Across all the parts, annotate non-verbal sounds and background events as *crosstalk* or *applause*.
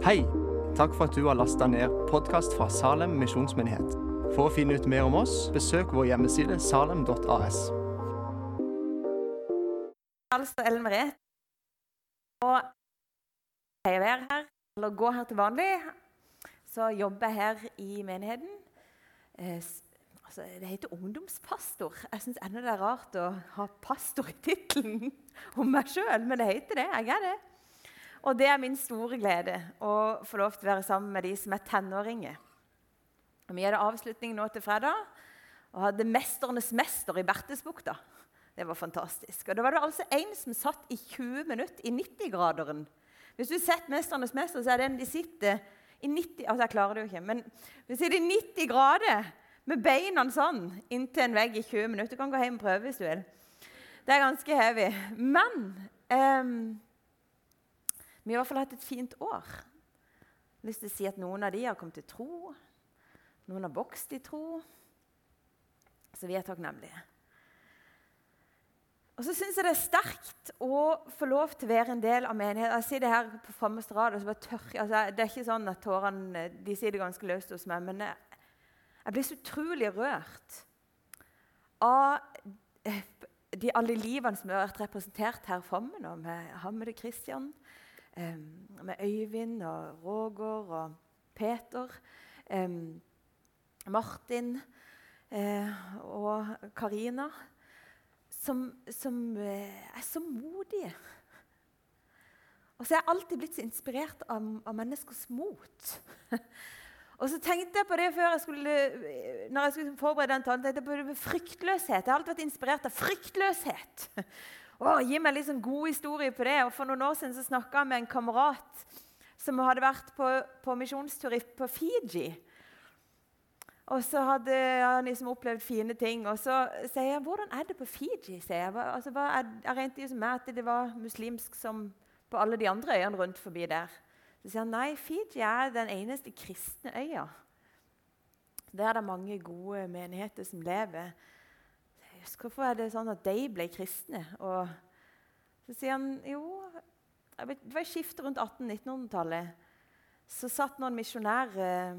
Hei! Takk for at du har lasta ned podkast fra Salem misjonsmyndighet. For å finne ut mer om oss, besøk vår hjemmeside salem.as. Altså Ellen Marie. Og jeg er være her, eller gå her til vanlig. Så jobber jeg her i menigheten. Eh, altså, det heter ungdomspastor. Jeg syns ennå det er rart å ha pastor i tittelen *laughs* om meg sjøl, men det heter det. Jeg er det. Og det er min store glede å få lov til å være sammen med de som er tenåringer. Og Vi hadde avslutning nå til fredag og hadde 'Mesternes mester' i Bertesbukta. Det var fantastisk. Og Da var det altså en som satt i 20 minutter i 90-graderen. Hvis du har sett 'Mesternes mester', så er den de sitter i 90 Altså, jeg klarer det jo ikke, men de sitter i 90 grader med beina sånn inntil en vegg i 20 minutter. Du kan gå hjem og prøve hvis du vil. Det er ganske heavy. Men ehm, vi har i hvert fall hatt et fint år. Jeg har lyst til å si at Noen av de har kommet til tro. Noen har vokst i tro. Så vi er takknemlige. Og så syns jeg det er sterkt å få lov til å være en del av menigheten. Jeg sier det her på fremmeste rad og så bare tørr altså, Det er ikke sånn at tårene de det ganske løst hos meg, men jeg, jeg blir så utrolig rørt av eh, de alle livene som har vært representert her framme nå, med Hammed og Christian, med Øyvind og Roger og Peter, Martin eh, og Karina som, som eh, er så modige. Og så er jeg alltid blitt så inspirert av, av menneskers mot. *laughs* og så tenkte jeg på det før jeg skulle, når jeg skulle forberede den talen, tenkte jeg på det med fryktløshet. Jeg har alltid vært inspirert av fryktløshet. *laughs* Å, gi meg litt sånn god historie på det. Og For noen år siden så snakka jeg med en kamerat som hadde vært på, på misjonstur på Fiji. Og så hadde han liksom opplevd fine ting. Og så sier jeg 'Hvordan er det på Fiji?' sier jeg. Altså, er, jeg regnet jo med at det var muslimsk som på alle de andre øyene rundt forbi der. Så sier han nei, Fiji er den eneste kristne øya. Der er det mange gode menigheter som lever. Så Hvorfor er det sånn at de ble kristne? Og så sier han jo Det var et skiftet rundt 1800-1900-tallet. Så satt noen misjonærer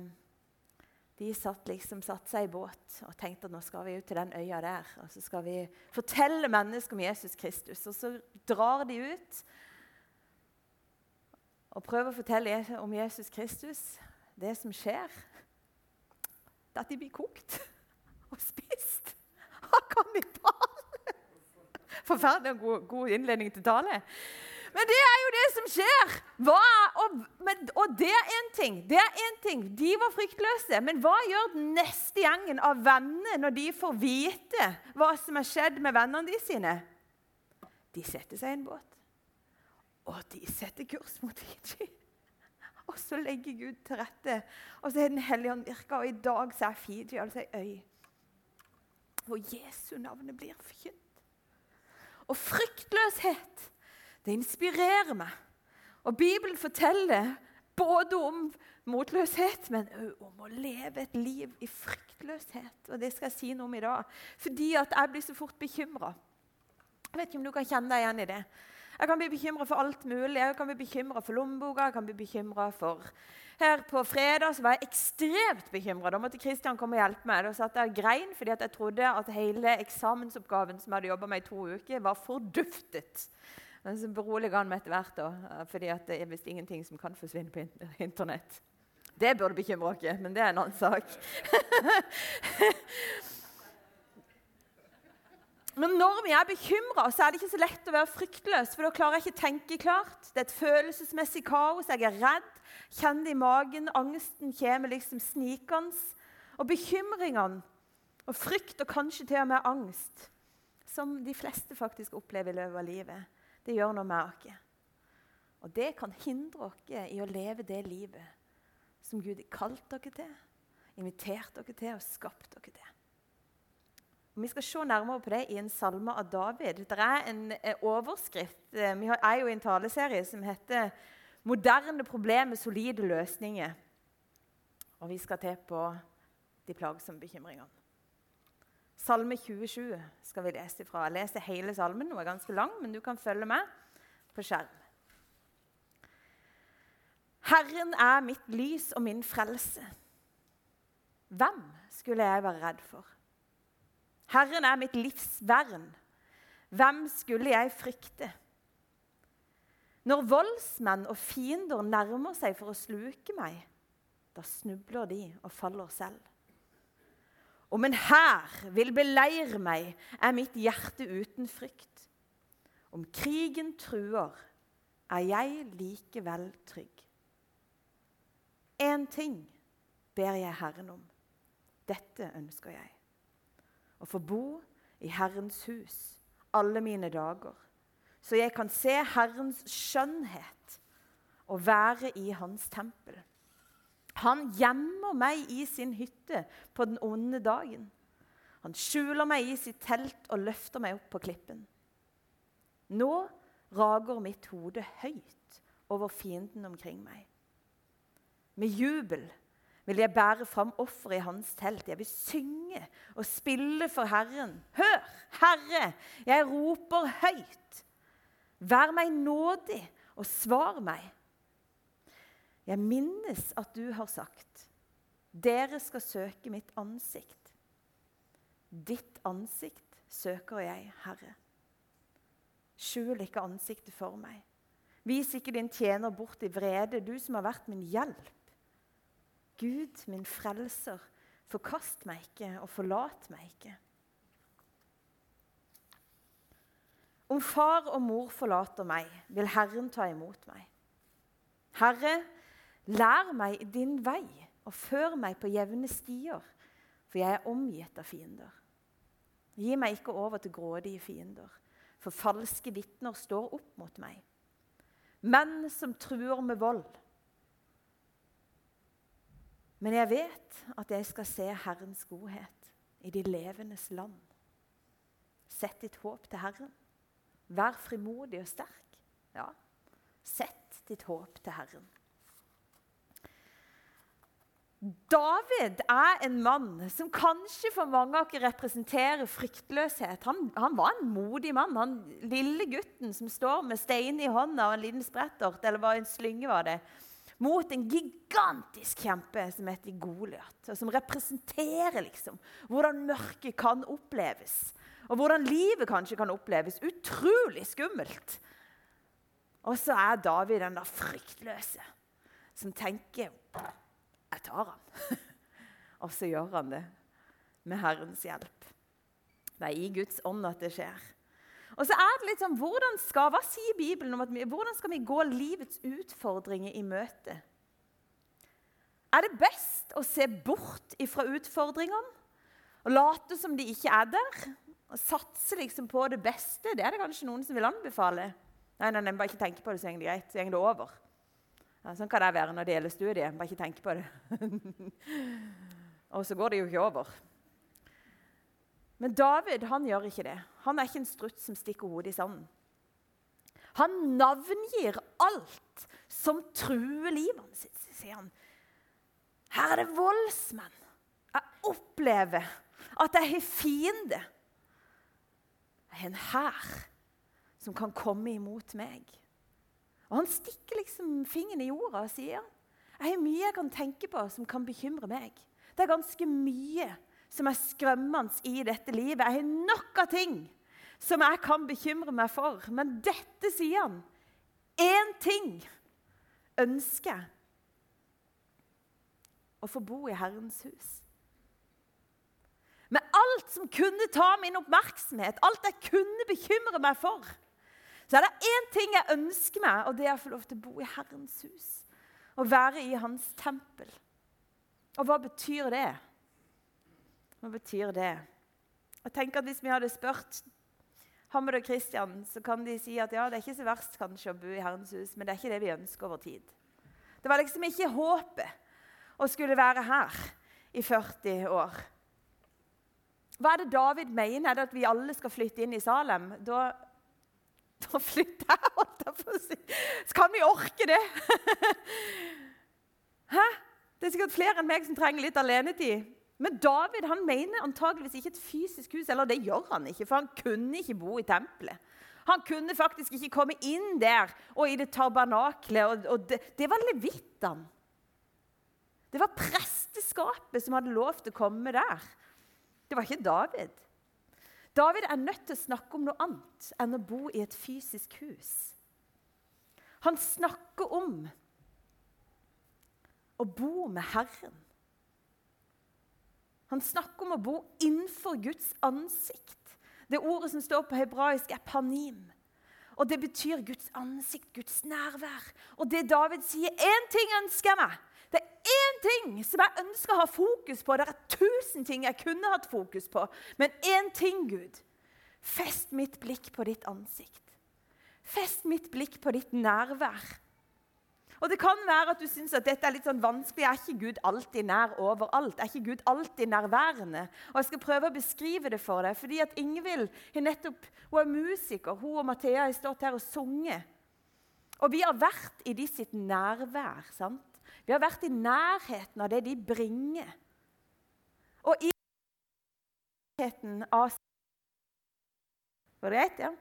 de satt liksom satt seg i båt og tenkte at nå skal vi ut til den øya der. Og så skal vi fortelle mennesker om Jesus Kristus. Og så drar de ut og prøver å fortelle om Jesus Kristus. Det som skjer, er at de blir kokt *laughs* og spist. Kan *laughs* ikke! Forferdelig god, god innledning til tale. Men det er jo det som skjer! Hva, og, men, og det er én ting. Det er en ting. De var fryktløse. Men hva gjør den neste gjengen av venner når de får vite hva som er skjedd med vennene de sine? De setter seg i en båt, og de setter kurs mot Fiji. Og så legger Gud til rette. Og så har Den hellige ånd virka, og i dag så er Fiji altså ei øy hvor Jesu navnet blir forkynt. Og fryktløshet det inspirerer meg. Og Bibelen forteller både om motløshet, men òg om å leve et liv i fryktløshet. Og Det skal jeg si noe om i dag. Fordi at jeg blir så fort bekymra. Jeg vet ikke om du kan kjenne deg igjen i det. Jeg kan bli bekymra for alt mulig. Jeg kan bli bekymra for lommeboka. jeg kan bli bekymret for... Her På fredag var jeg ekstremt bekymra. Da måtte Kristian komme og hjelpe meg. Da satt jeg og grein fordi jeg trodde at hele eksamensoppgaven som jeg hadde jobba med i to uker, var forduftet. Men så beroliga han meg etter hvert, da, fordi det er visst ingenting som kan forsvinne på internett. Det burde bekymre oss, men det er en annen sak. *laughs* Men når vi er bekymra, er det ikke så lett å være fryktløs. For da klarer jeg ikke å tenke klart. Det er et følelsesmessig kaos. Jeg er redd. Kjenner det i magen. Angsten kommer liksom snikende. Og bekymringene og frykt, og kanskje til og med angst, som de fleste faktisk opplever i løpet av livet, det gjør noe med oss. Og det kan hindre oss i å leve det livet som Gud har kalt dere til, invitert dere til og skapt dere til. Vi skal se nærmere på det i en salme av David. Det er en eh, overskrift. eh, Vi er jo i en taleserie som heter 'Moderne problemer, solide løsninger'. Og vi skal til på de plagsomme bekymringene. Salme 27 skal vi lese ifra. Jeg leser hele salmen. Den er ganske lang, men du kan følge med på skjerm. Herren er mitt lys og min frelse. Hvem skulle jeg være redd for? Herren er mitt livs vern. Hvem skulle jeg frykte? Når voldsmenn og fiender nærmer seg for å sluke meg, da snubler de og faller selv. Om en hær vil beleire meg, er mitt hjerte uten frykt. Om krigen truer, er jeg likevel trygg. Én ting ber jeg Herren om. Dette ønsker jeg. Å få bo i Herrens hus alle mine dager så jeg kan se Herrens skjønnhet og være i hans tempel. Han gjemmer meg i sin hytte på den onde dagen. Han skjuler meg i sitt telt og løfter meg opp på klippen. Nå rager mitt hode høyt over fienden omkring meg. Med jubel vil jeg bære fram offeret i hans telt. Jeg vil synge og spille for Herren. Hør, Herre, jeg roper høyt. Vær meg nådig og svar meg. Jeg minnes at du har sagt, dere skal søke mitt ansikt. Ditt ansikt søker jeg, Herre. Skjul ikke ansiktet for meg. Vis ikke din tjener bort i vrede, du som har vært min hjelp. Gud, min frelser, forkast meg ikke og forlat meg ikke. Om far og mor forlater meg, vil Herren ta imot meg. Herre, lær meg din vei og før meg på jevne stier, for jeg er omgitt av fiender. Gi meg ikke over til grådige fiender, for falske vitner står opp mot meg. Menn som truer med vold. Men jeg vet at jeg skal se Herrens godhet i de levendes land. Sett ditt håp til Herren. Vær frimodig og sterk. Ja, sett ditt håp til Herren. David er en mann som kanskje for mange av dere representerer fryktløshet. Han, han, var en modig mann. Han lille gutten som står med stein i hånda og en liten sprettort, eller hva en slynge var det, mot en gigantisk kjempe som heter Goliat. Som representerer liksom hvordan mørket kan oppleves. Og hvordan livet kanskje kan oppleves utrolig skummelt. Og så er David den der fryktløse som tenker 'Jeg tar han'. *laughs* og så gjør han det med Herrens hjelp. Det er i Guds ånd at det skjer. Og så er det litt sånn, hvordan skal, Hva sier Bibelen om at vi, hvordan skal vi gå livets utfordringer i møte? Er det best å se bort ifra utfordringene og late som de ikke er der? Og satse liksom på det beste, det er det kanskje noen som vil anbefale. Nei, nei, nei bare ikke tenke på det, så går det greit. Så går det over. Ja, sånn kan det være når det gjelder studiet. Bare ikke tenke på det. *laughs* Og så går det jo ikke over. Men David han gjør ikke det. Han er ikke en struts som stikker hodet i sanden. Han navngir alt som truer livet sitt, sier han. Her er det voldsmenn. Jeg opplever at jeg har fiende. Jeg har en hær som kan komme imot meg. Og Han stikker liksom fingeren i jorda og sier jeg har mye jeg kan tenke på som kan bekymre meg. Det er ganske mye som er skremmende i dette livet. Jeg har nok av ting som jeg kan bekymre meg for. Men dette sier han. Én ting ønsker jeg. Å få bo i Herrens hus med alt som kunne ta min oppmerksomhet, alt jeg kunne bekymre meg for, så er det én ting jeg ønsker meg, og det er å få lov til å bo i Herrens hus. Å være i Hans tempel. Og hva betyr det? Hva betyr det? Jeg tenker at Hvis vi hadde spurt Hammed og Kristian, så kan de si at ja, det er ikke så verst kanskje å bo i Herrens hus, men det er ikke det vi ønsker over tid. Det var liksom ikke håpet å skulle være her i 40 år. Hva er det David mener? Er det at vi alle skal flytte inn i Salem? Da, da flytter jeg, holdt jeg på å si. Så kan vi orke det? *laughs* Hæ? Det er sikkert flere enn meg som trenger litt alenetid. Men David han mener antageligvis ikke et fysisk hus. Eller det gjør han ikke, for han kunne ikke bo i tempelet. Han kunne faktisk ikke komme inn der og i det tabernaklet. Og, og det, det, var levittene. Det var presteskapet som hadde lov til å komme der. Det var ikke David. David er nødt til å snakke om noe annet enn å bo i et fysisk hus. Han snakker om å bo med Herren. Han snakker om å bo innenfor Guds ansikt. Det ordet som står på hebraisk, er panim. Og Det betyr Guds ansikt, Guds nærvær. Og det David sier Én ting ønsker jeg meg. Det er én ting som jeg ønsker å ha fokus på. Det er tusen ting jeg kunne hatt fokus på. Men én ting, Gud. Fest mitt blikk på ditt ansikt. Fest mitt blikk på ditt nærvær. Og Det kan være at du syns at dette er litt sånn vanskelig. Er ikke Gud alltid nær overalt? Er ikke Gud alltid nærværende? Og Jeg skal prøve å beskrive det for deg. fordi at Ingvild er nettopp, hun er musiker. Hun og Mathea har stått her og sunget. Og vi har vært i de sitt nærvær. sant? Vi har vært i nærheten av det de bringer. Og i nærheten av Var det greit? Ja?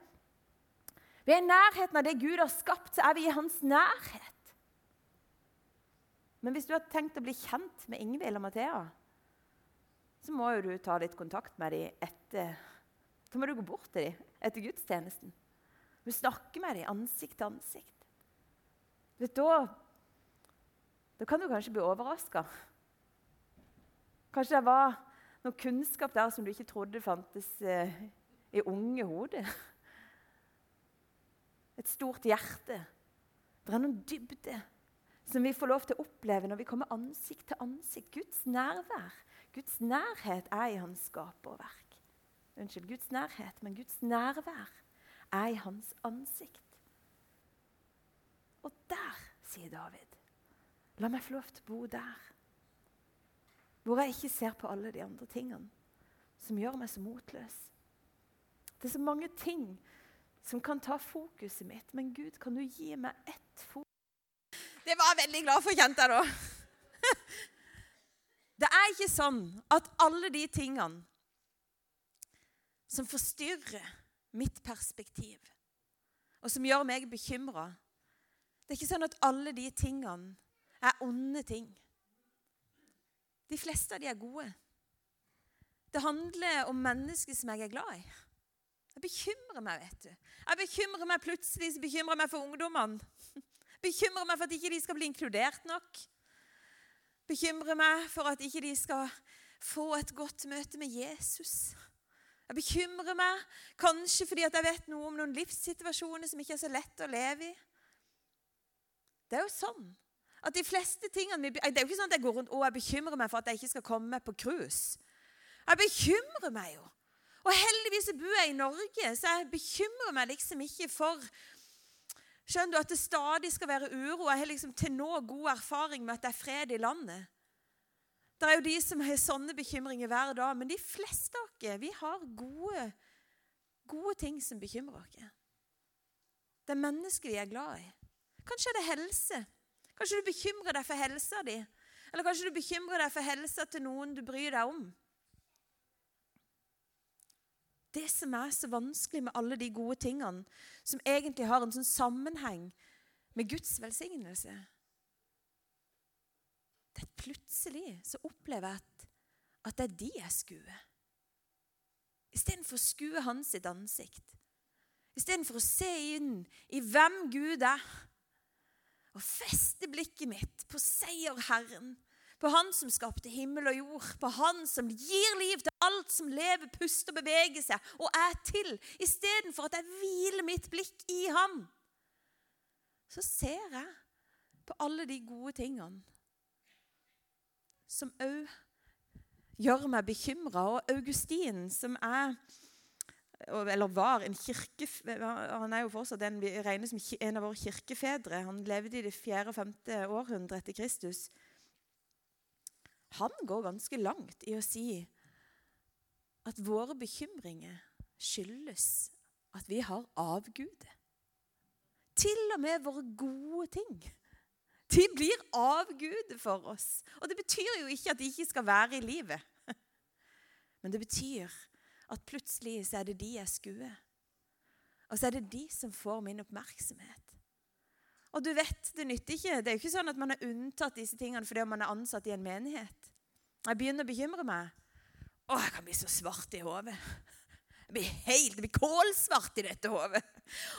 I nærheten av det Gud har skapt, så er vi i hans nærhet. Men hvis du har tenkt å bli kjent med Ingvild og Mathea, så må jo du ta litt kontakt med dem etter Så må du gå bort til dem etter gudstjenesten. Du snakker med dem ansikt til ansikt. Vet du, da, da kan du kanskje bli overraska. Kanskje det var noe kunnskap der som du ikke trodde fantes eh, i unge hoder. Et stort hjerte. Det er noen dybde som vi får lov til å oppleve når vi kommer ansikt til ansikt. Guds nærvær. Guds nærhet er i hans skaperverk. Unnskyld, Guds nærhet, men Guds nærvær er i hans ansikt. Og der, sier David, la meg få lov til å bo der. Hvor jeg ikke ser på alle de andre tingene som gjør meg så motløs. Det er så mange ting som kan ta fokuset mitt, men Gud, kan du gi meg ett fokus? Det var jeg veldig glad for, kjente jeg da. *laughs* Det er ikke sånn at alle de tingene som forstyrrer mitt perspektiv, og som gjør meg bekymra Det er ikke sånn at alle de tingene er onde ting. De fleste av de er gode. Det handler om mennesker som jeg er glad i. Jeg bekymrer meg, vet du. Jeg bekymrer meg plutselig så bekymrer jeg meg for ungdommene. *laughs* Bekymrer meg for at ikke de skal bli inkludert nok. Bekymrer meg for at ikke de skal få et godt møte med Jesus. Jeg bekymrer meg kanskje fordi jeg vet noe om noen livssituasjoner som ikke er så lett å leve i. Det er jo sånn at de fleste tingene Det er jo ikke sånn at jeg går rundt og jeg bekymrer meg for at jeg ikke skal komme på cruise. Jeg bekymrer meg jo. Og heldigvis bor jeg i Norge, så jeg bekymrer meg liksom ikke for Skjønner du at det stadig skal være uro? Jeg har liksom til nå god erfaring med at det er fred i landet. Det er jo de som har sånne bekymringer hver dag, men de fleste av oss vi har gode, gode ting som bekymrer oss. Det er mennesker vi er glad i. Kanskje er det helse. Kanskje du bekymrer deg for helsa di. Eller kanskje du bekymrer deg for helsa til noen du bryr deg om. Det som er så vanskelig med alle de gode tingene, som egentlig har en sånn sammenheng med Guds velsignelse Det er Plutselig så opplever jeg at, at det er de jeg skuer. Istedenfor å skue hans sitt ansikt. Istedenfor å se inn i hvem Gud er, og feste blikket mitt på seierherren på Han som skapte himmel og jord, på Han som gir liv til alt som lever, puster, beveger seg og er til, istedenfor at jeg hviler mitt blikk i Han. Så ser jeg på alle de gode tingene som òg gjør meg bekymra. Og Augustin, som er eller var en kirke... Han er jo fortsatt en, regner som en av våre kirkefedre. Han levde i det fjerde og femte århundret etter Kristus han går ganske langt i å si at våre bekymringer skyldes at vi har avgudet. Til og med våre gode ting. De blir avgudet for oss. Og det betyr jo ikke at de ikke skal være i livet. Men det betyr at plutselig så er det de jeg skuer. Og så er det de som får min oppmerksomhet. Og du vet, Det nytter ikke. Det er jo ikke sånn at man er unntatt disse tingene fordi man er ansatt i en menighet. Jeg begynner å bekymre meg. Å, jeg kan bli så svart i hodet. Jeg blir helt, jeg blir kålsvart i dette hodet.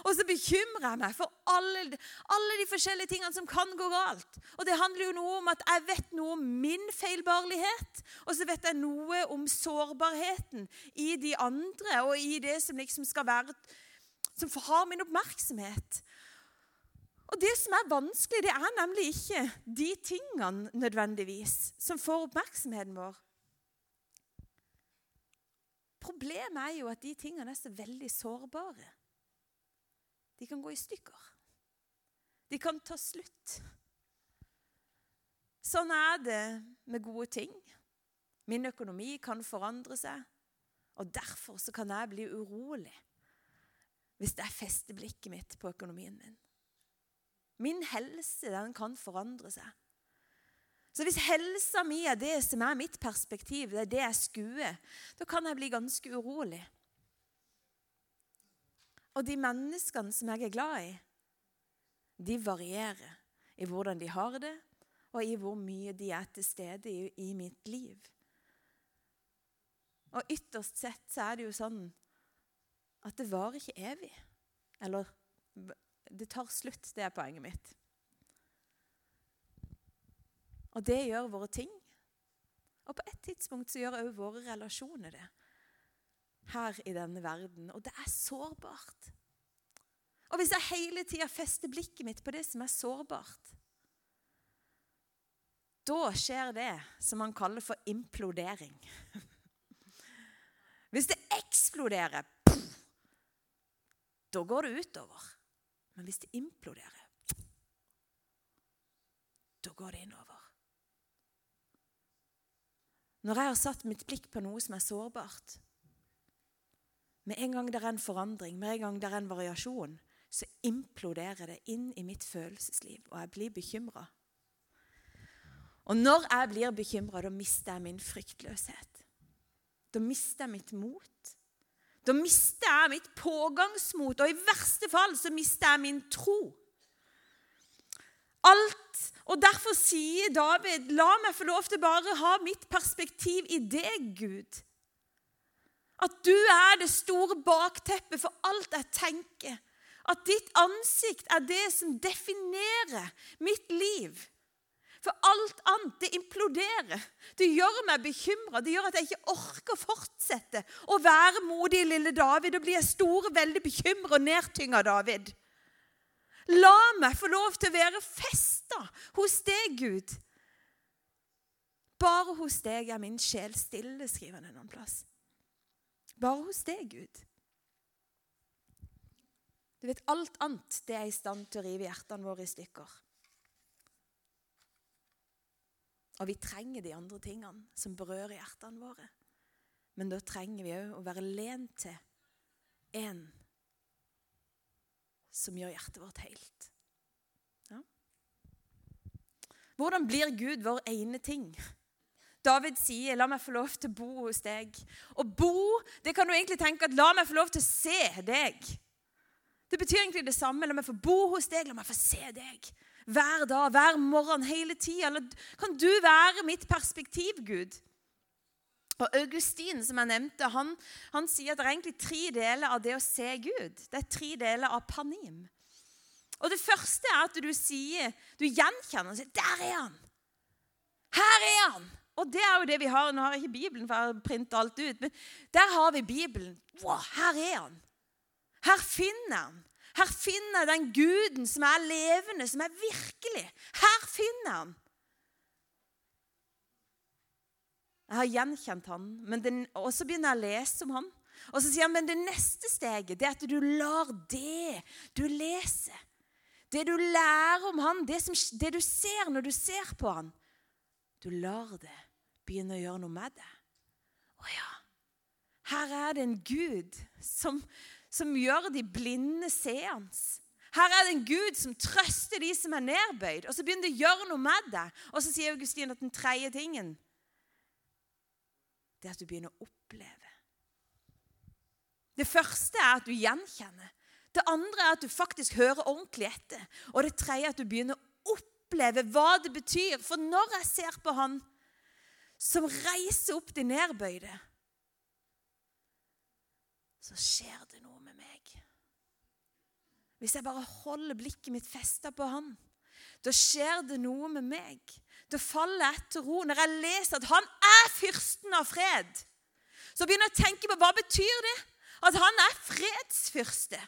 Og så bekymrer jeg meg for alle, alle, de forskjellige tingene som kan gå galt. Og det handler jo noe om at jeg vet noe om min feilbarlighet, og så vet jeg noe om sårbarheten i de andre og i det som liksom skal være Som har min oppmerksomhet. Og det som er vanskelig, det er nemlig ikke de tingene nødvendigvis som får oppmerksomheten vår. Problemet er jo at de tingene er så veldig sårbare. De kan gå i stykker. De kan ta slutt. Sånn er det med gode ting. Min økonomi kan forandre seg, og derfor kan jeg bli urolig hvis jeg fester blikket mitt på økonomien min. Min helse den kan forandre seg. Så hvis helsa mi er det som er mitt perspektiv, det er det jeg skuer, da kan jeg bli ganske urolig. Og de menneskene som jeg er glad i, de varierer i hvordan de har det, og i hvor mye de er til stede i, i mitt liv. Og ytterst sett så er det jo sånn at det varer ikke evig. Eller det tar slutt. Det er poenget mitt. Og det gjør våre ting. Og på et tidspunkt så gjør òg våre relasjoner det. Her i denne verden. Og det er sårbart. Og hvis jeg hele tida fester blikket mitt på det som er sårbart, da skjer det som man kaller for implodering. *laughs* Hvis det eksploderer, da går det utover. Men hvis det imploderer, da går det innover. Når jeg har satt mitt blikk på noe som er sårbart Med en gang det er en forandring, med en gang det er en variasjon, så imploderer det inn i mitt følelsesliv, og jeg blir bekymra. Og når jeg blir bekymra, da mister jeg min fryktløshet. Da mister jeg mitt mot. Da mister jeg mitt pågangsmot, og i verste fall så mister jeg min tro. Alt. Og derfor sier David, la meg få lov til bare ha mitt perspektiv i deg, Gud. At du er det store bakteppet for alt jeg tenker. At ditt ansikt er det som definerer mitt liv. For alt annet, det imploderer. Det gjør meg bekymra. Det gjør at jeg ikke orker å fortsette å være modig lille David. Da blir jeg stor, veldig bekymra og nedtynga David. La meg få lov til å være festa hos deg, Gud. Bare hos deg er min sjel stille, skriver han en annen plass. Bare hos deg, Gud. Du vet, Alt annet det er i stand til å rive hjertene våre i stykker. Og vi trenger de andre tingene som berører hjertene våre. Men da trenger vi òg å være lent til en som gjør hjertet vårt helt. Ja. Hvordan blir Gud vår ene ting? David sier, 'La meg få lov til å bo hos deg'. Å bo, det kan du egentlig tenke at 'la meg få lov til å se deg'. Det betyr egentlig det samme. La meg få bo hos deg, la meg få se deg. Hver dag, hver morgen, hele tida. Kan du være mitt perspektiv, Gud? Og Augustin, som jeg nevnte, han, han, sier at det er egentlig tre deler av det å se Gud. Det er tre deler av panim. Og Det første er at du sier, du gjenkjenner og sier 'Der er han!' Her er han! Og det er jo det vi har. Nå har jeg ikke Bibelen, for jeg har printa alt ut. Men der har vi Bibelen. Wow, her er han! Her finner han. Her finner jeg den guden som er levende, som er virkelig. Her finner han. Jeg har gjenkjent han, og så begynner jeg å lese om han. Og så sier han men det neste steget det er at du lar det du leser, det du lærer om han, det, som, det du ser når du ser på han, du lar det begynne å gjøre noe med det. Å ja. Her er det en Gud som, som gjør de blinde seende. Her er det en Gud som trøster de som er nedbøyd. Og så begynner det å gjøre noe med det. Og så sier Augustin at den tredje tingen det er at du begynner å oppleve. Det første er at du gjenkjenner. Det andre er at du faktisk hører ordentlig etter. Og det tredje er at du begynner å oppleve hva det betyr. For når jeg ser på han som reiser opp de nedbøyde, så skjer det noe med meg. Hvis jeg bare holder blikket mitt festa på han, da skjer det noe med meg. Da faller jeg til ro. Når jeg leser at han er fyrsten av fred, så begynner jeg å tenke på hva betyr det? At han er fredsfyrste.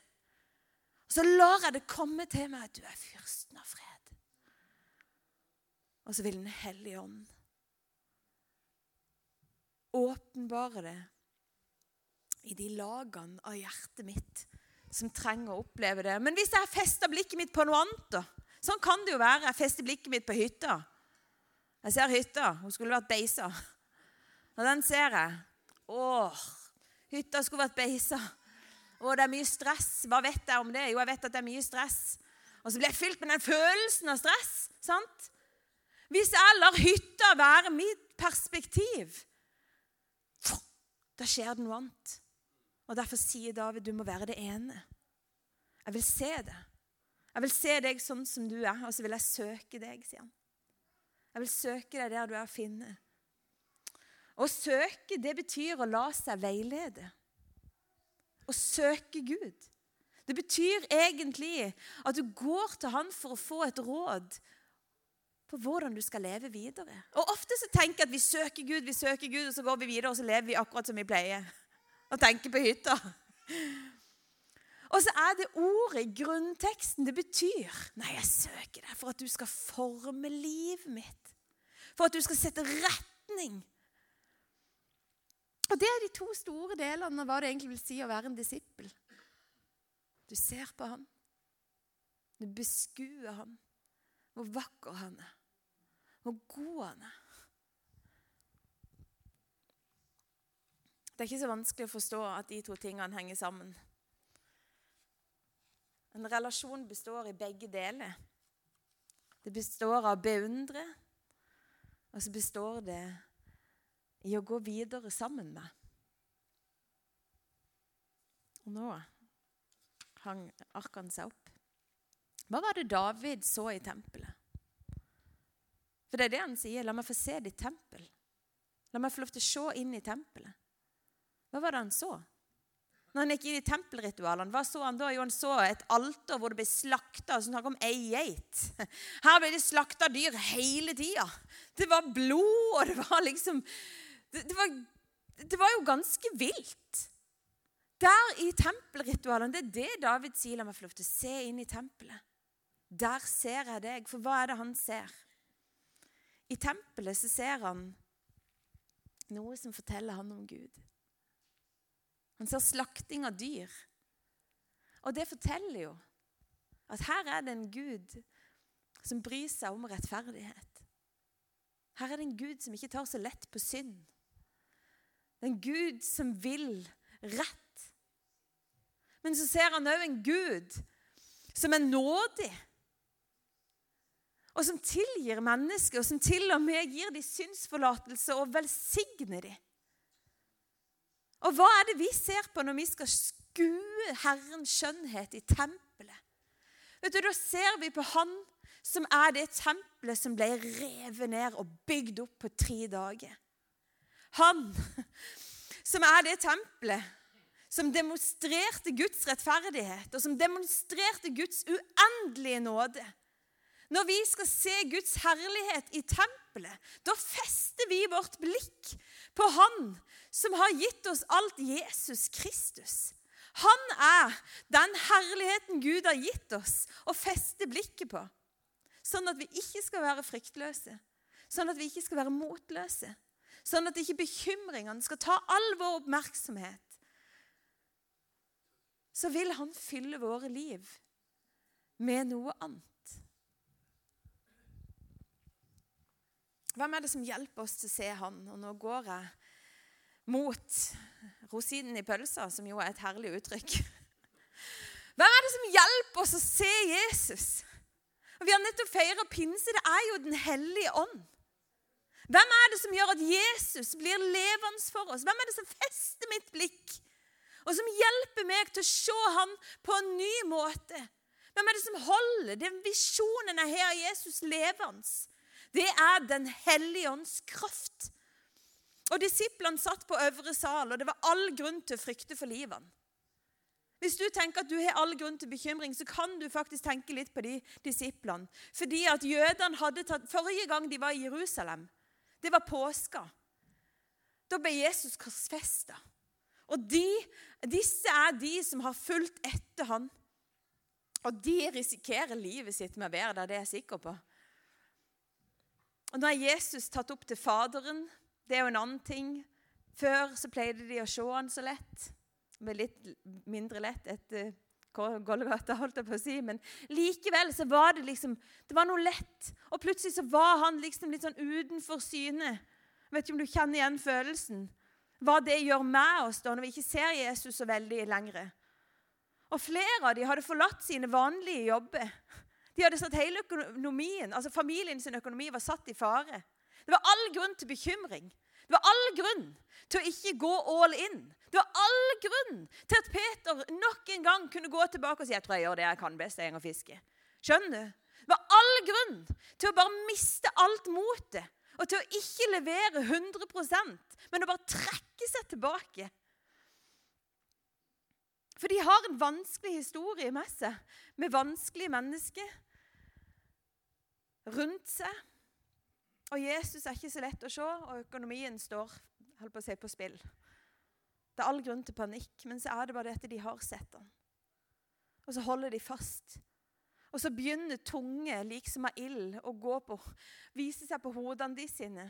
Så lar jeg det komme til meg at du er fyrsten av fred. Og så vil Den hellige ånd åpenbare det i de lagene av hjertet mitt som trenger å oppleve det. Men hvis jeg festa blikket mitt på noe annet, da? Sånn kan det jo være. Jeg fester blikket mitt på hytta. Jeg ser hytta. Hun skulle vært beisa. Og den ser jeg. Åh, hytta skulle vært beisa. Å, det er mye stress. Hva vet jeg om det? Jo, jeg vet at det er mye stress. Og så blir jeg fylt med den følelsen av stress. sant? Hvis jeg lar hytta være mitt perspektiv, da skjer det noe annet. Og Derfor sier David du må være det ene. Jeg vil se det. Jeg vil se deg sånn som du er, og så vil jeg søke deg, sier han. Jeg vil søke deg der du er å finne. Å søke, det betyr å la seg veilede. Å søke Gud. Det betyr egentlig at du går til Han for å få et råd på hvordan du skal leve videre. Og Ofte så tenker jeg at vi søker Gud, vi søker Gud, og så går vi videre og så lever vi akkurat som vi pleier. Og tenker på hytta. Og så er det ordet i grunnteksten. Det betyr Nei, jeg søker deg for at du skal forme livet mitt. For at du skal sette retning. Og Det er de to store delene av hva det egentlig vil si å være en disippel. Du ser på ham. Du beskuer ham. Hvor vakker han er. Hvor god han er. Det er ikke så vanskelig å forstå at de to tingene henger sammen. En relasjon består i begge deler. Det består av å beundre, og så består det i å gå videre sammen med. Og nå hang arkene seg opp. Hva var det David så i tempelet? For det er det han sier. La meg få se ditt tempel. La meg få lov til å se inn i tempelet. Hva var det han så? Når han gikk inn i tempelritualene, hva så han da? Jo, han så et alter hvor det ble slakta. Så snakk om ei geit. Her ble det slakta dyr hele tida. Det var blod, og det var liksom det, det, var, det var jo ganske vilt. Der i tempelritualene, det er det David sier. La meg få lov til å se inn i tempelet. Der ser jeg deg. For hva er det han ser? I tempelet så ser han noe som forteller han om Gud. Han ser slakting av dyr. Og det forteller jo at her er det en Gud som bryr seg om rettferdighet. Her er det en Gud som ikke tar så lett på synd. Det er en Gud som vil rett. Men så ser han òg en Gud som er nådig, og som tilgir mennesker, og som til og med gir dem synsforlatelse og velsigner dem. Og hva er det vi ser på når vi skal skue Herrens skjønnhet i tempelet? Vet du, Da ser vi på Han som er det tempelet som ble revet ned og bygd opp på tre dager. Han som er det tempelet som demonstrerte Guds rettferdighet, og som demonstrerte Guds uendelige nåde. Når vi skal se Guds herlighet i tempelet, da fester vi vårt blikk på Han som har gitt oss alt, Jesus Kristus. Han er den herligheten Gud har gitt oss å feste blikket på. Sånn at vi ikke skal være fryktløse, sånn at vi ikke skal være motløse. Sånn at ikke bekymringene skal ta all vår oppmerksomhet. Så vil han fylle våre liv med noe annet. Hvem er det som hjelper oss til å se han? Og nå går jeg mot rosinen i pølsa, som jo er et herlig uttrykk. *laughs* Hvem er det som hjelper oss å se Jesus? Og Vi har nettopp feira pinse. Det er jo Den hellige ånd. Hvem er det som gjør at Jesus blir levende for oss? Hvem er det som fester mitt blikk? og som hjelper meg til å se han på en ny måte. Hvem er det som holder den visjonen jeg har av Jesus levende? Det er Den hellige ånds kraft. Og Disiplene satt på øvre sal, og det var all grunn til å frykte for livene. Hvis du tenker at du har all grunn til bekymring, så kan du faktisk tenke litt på de disiplene. Fordi at jødene hadde tatt, Forrige gang de var i Jerusalem, det var påska. Da ble Jesus korsfesta. Og de, disse er de som har fulgt etter han. Og de risikerer livet sitt med å være der, det er jeg sikker på. Og Nå er Jesus tatt opp til Faderen. Det er jo en annen ting. Før så pleide de å se han så lett. Det ble litt mindre lett etter Golgata, holdt jeg på å si. Men likevel så var det liksom Det var noe lett. Og plutselig så var han liksom litt sånn utenfor syne. Vet ikke om du kjenner igjen følelsen hva det gjør med oss da når vi ikke ser Jesus så veldig lenger. Og Flere av de hadde forlatt sine vanlige jobber. De hadde satt hele økonomien, altså Familien sin økonomi var satt i fare. Det var all grunn til bekymring. Det var all grunn til å ikke gå all in. Det var all grunn til at Peter nok en gang kunne gå tilbake og si jeg tror jeg gjør det jeg kan best, jeg går fiske. Skjønner du? Det var all grunn til å bare miste alt motet og til å ikke levere 100% men å bare trekke seg tilbake. For de har en vanskelig historie med seg, med vanskelige mennesker rundt seg. Og Jesus er ikke så lett å se, og økonomien står på, å si, på spill. Det er all grunn til panikk, men så er det bare dette de har sett han. Og så holder de fast. Og så begynner tunge, liksom av ild, å gå på, vise seg på hodene de sine.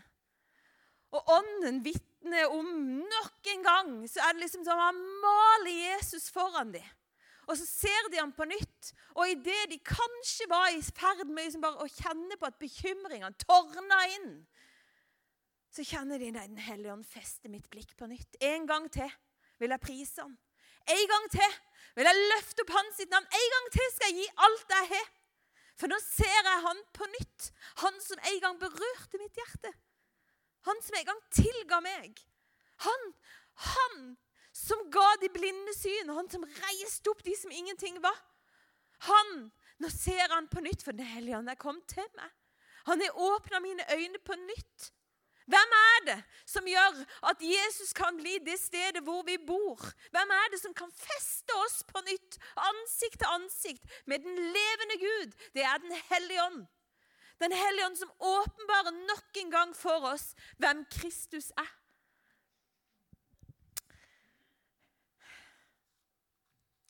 Og ånden vitner om nok en gang så er det liksom som han maler Jesus foran dem. Og så ser de ham på nytt, og idet de kanskje var i ferd med liksom bare å kjenne på at bekymringene tårna inn, så kjenner de nei, Den hellige ånd fester mitt blikk på nytt. En gang til vil jeg prise ham. En gang til vil jeg løfte opp hans sitt navn. En gang til skal jeg gi alt jeg har. For nå ser jeg han på nytt. Han som en gang berørte mitt hjerte. Han som en gang tilga meg. Han, han som ga de blinde syn. Han som reiste opp de som ingenting var. Han, Nå ser han på nytt, for Den hellige ånd er kommet til meg. Han har åpna mine øyne på nytt. Hvem er det som gjør at Jesus kan bli det stedet hvor vi bor? Hvem er det som kan feste oss på nytt, ansikt til ansikt, med den levende Gud? Det er Den hellige ånd. Den hellige ånd som åpenbarer nok en gang for oss hvem Kristus er.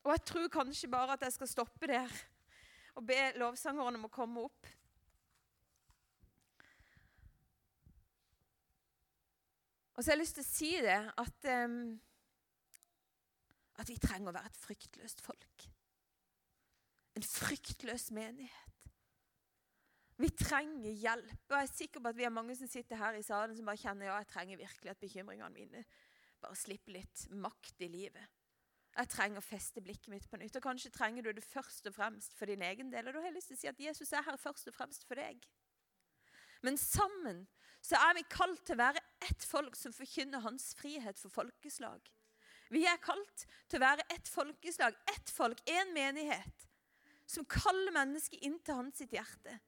Og jeg tror kanskje bare at jeg skal stoppe der og be lovsangerne om å komme opp. Og så har jeg lyst til å si det at, um, at vi trenger å være et fryktløst folk. En fryktløs menighet. Vi trenger hjelp. Og jeg er sikker på at vi er mange som sitter her i salen som bare kjenner ja, jeg trenger virkelig at bekymringene mine bare slipper litt makt i livet. Jeg trenger å feste blikket mitt på nytt. Og kanskje trenger du det først og fremst for din egen del. Og du har lyst til å si at Jesus er her først og fremst for deg. Men sammen så er vi kalt til å være ett folk som forkynner hans frihet for folkeslag. Vi er kalt til å være ett folkeslag, ett folk, én menighet, som kaller mennesket inn til hans sitt hjerte.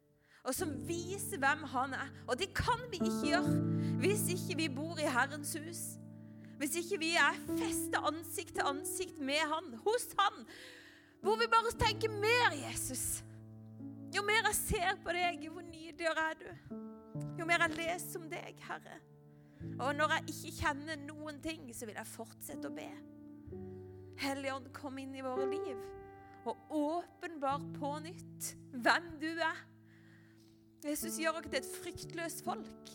Og som viser hvem han er. Og det kan vi ikke gjøre hvis ikke vi bor i Herrens hus. Hvis ikke vi er festet ansikt til ansikt med han, hos han. Hvor vi bare tenker mer Jesus. Jo mer jeg ser på deg, hvor nydelig er du. Jo mer jeg leser om deg, Herre. Og når jeg ikke kjenner noen ting, så vil jeg fortsette å be. Hellige kom inn i våre liv og åpenbar på nytt hvem du er. Jesus gjør dere til et fryktløst folk.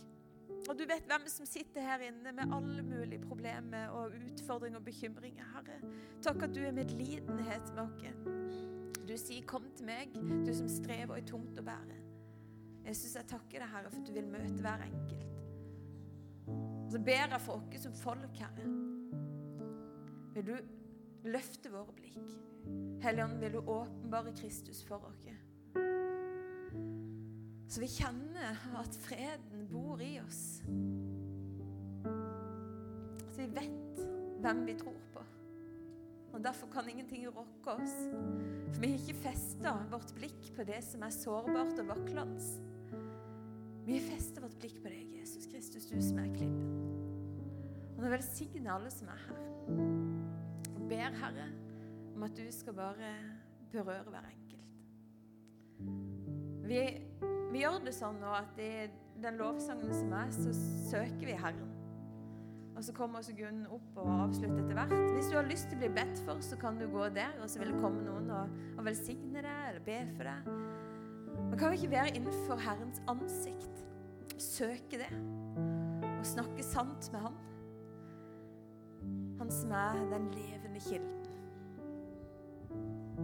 Og du vet hvem som sitter her inne med alle mulige problemer og utfordringer og bekymringer, Herre. Takk at du er medlidenhet med oss. Du sier 'kom til meg, du som strever og er tungt å bære'. Jeg syns jeg takker deg, Herre, for at du vil møte hver enkelt. Så ber jeg for oss som folk, Herre. Vil du løfte våre blikk? Helligånd, vil du åpenbare Kristus for oss? Så vi kjenner at freden bor i oss. Så vi vet hvem vi tror på. Og Derfor kan ingenting rokke oss. For vi har ikke festa vårt blikk på det som er sårbart og vaklende. Vi har festa vårt blikk på deg, Jesus Kristus, du som er klippen. Og nå velsigner alle som er her. Og ber, Herre, om at du skal bare berøre hver enkelt. Vi, vi gjør det sånn nå at i den lovsangen som er, så søker vi Herren. Og så kommer også Gunn opp og avslutter etter hvert. Hvis du har lyst til å bli bedt for, så kan du gå der, og så vil det komme noen og, og velsigne deg eller be for deg. Man kan jo ikke være innenfor Herrens ansikt? Søke det. Og snakke sant med Han. Han som er den levende kilden.